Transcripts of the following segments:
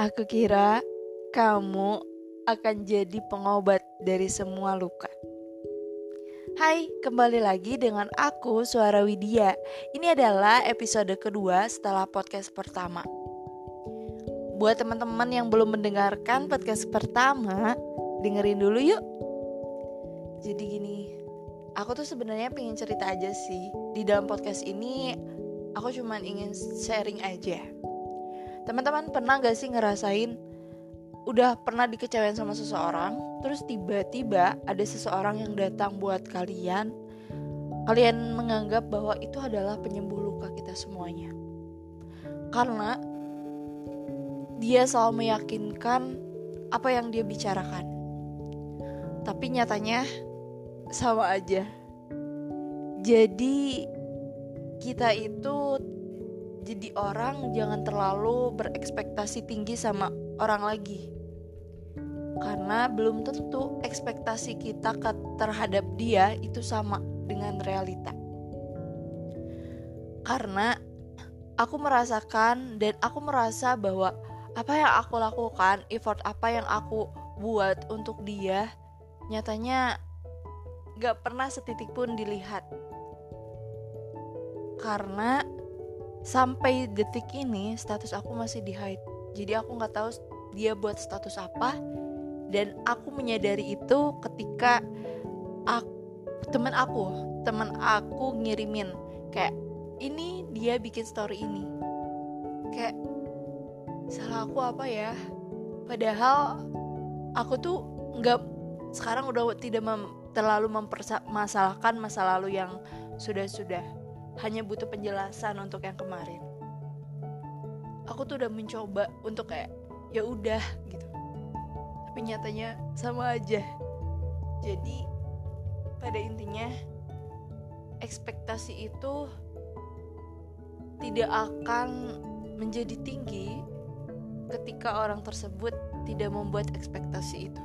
Aku kira kamu akan jadi pengobat dari semua luka. Hai, kembali lagi dengan aku Suara Widya. Ini adalah episode kedua setelah podcast pertama. Buat teman-teman yang belum mendengarkan podcast pertama, dengerin dulu yuk. Jadi gini, aku tuh sebenarnya pengen cerita aja sih. Di dalam podcast ini aku cuman ingin sharing aja teman-teman pernah gak sih ngerasain udah pernah dikecewain sama seseorang terus tiba-tiba ada seseorang yang datang buat kalian kalian menganggap bahwa itu adalah penyembuh luka kita semuanya? Karena dia selalu meyakinkan apa yang dia bicarakan. Tapi nyatanya sama aja. Jadi kita itu jadi orang jangan terlalu berekspektasi tinggi sama orang lagi. Karena belum tentu ekspektasi kita terhadap dia itu sama dengan realita. Karena aku merasakan dan aku merasa bahwa apa yang aku lakukan effort apa yang aku buat untuk dia nyatanya gak pernah setitik pun dilihat. Karena sampai detik ini status aku masih di hide. Jadi aku nggak tahu dia buat status apa. Dan aku menyadari itu ketika aku, teman aku teman aku ngirimin kayak ini dia bikin story ini. Kayak salah aku apa ya? Padahal aku tuh nggak sekarang udah tidak mem, terlalu mempermasalahkan masa lalu yang sudah-sudah hanya butuh penjelasan untuk yang kemarin. Aku tuh udah mencoba untuk kayak ya udah gitu. Tapi nyatanya sama aja. Jadi pada intinya ekspektasi itu tidak akan menjadi tinggi ketika orang tersebut tidak membuat ekspektasi itu.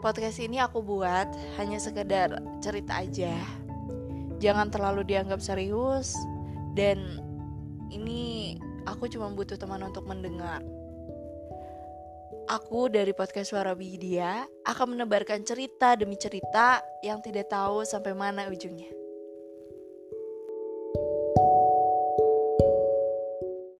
Podcast ini aku buat hanya sekedar cerita aja jangan terlalu dianggap serius dan ini aku cuma butuh teman untuk mendengar. Aku dari podcast Suara Widya akan menebarkan cerita demi cerita yang tidak tahu sampai mana ujungnya.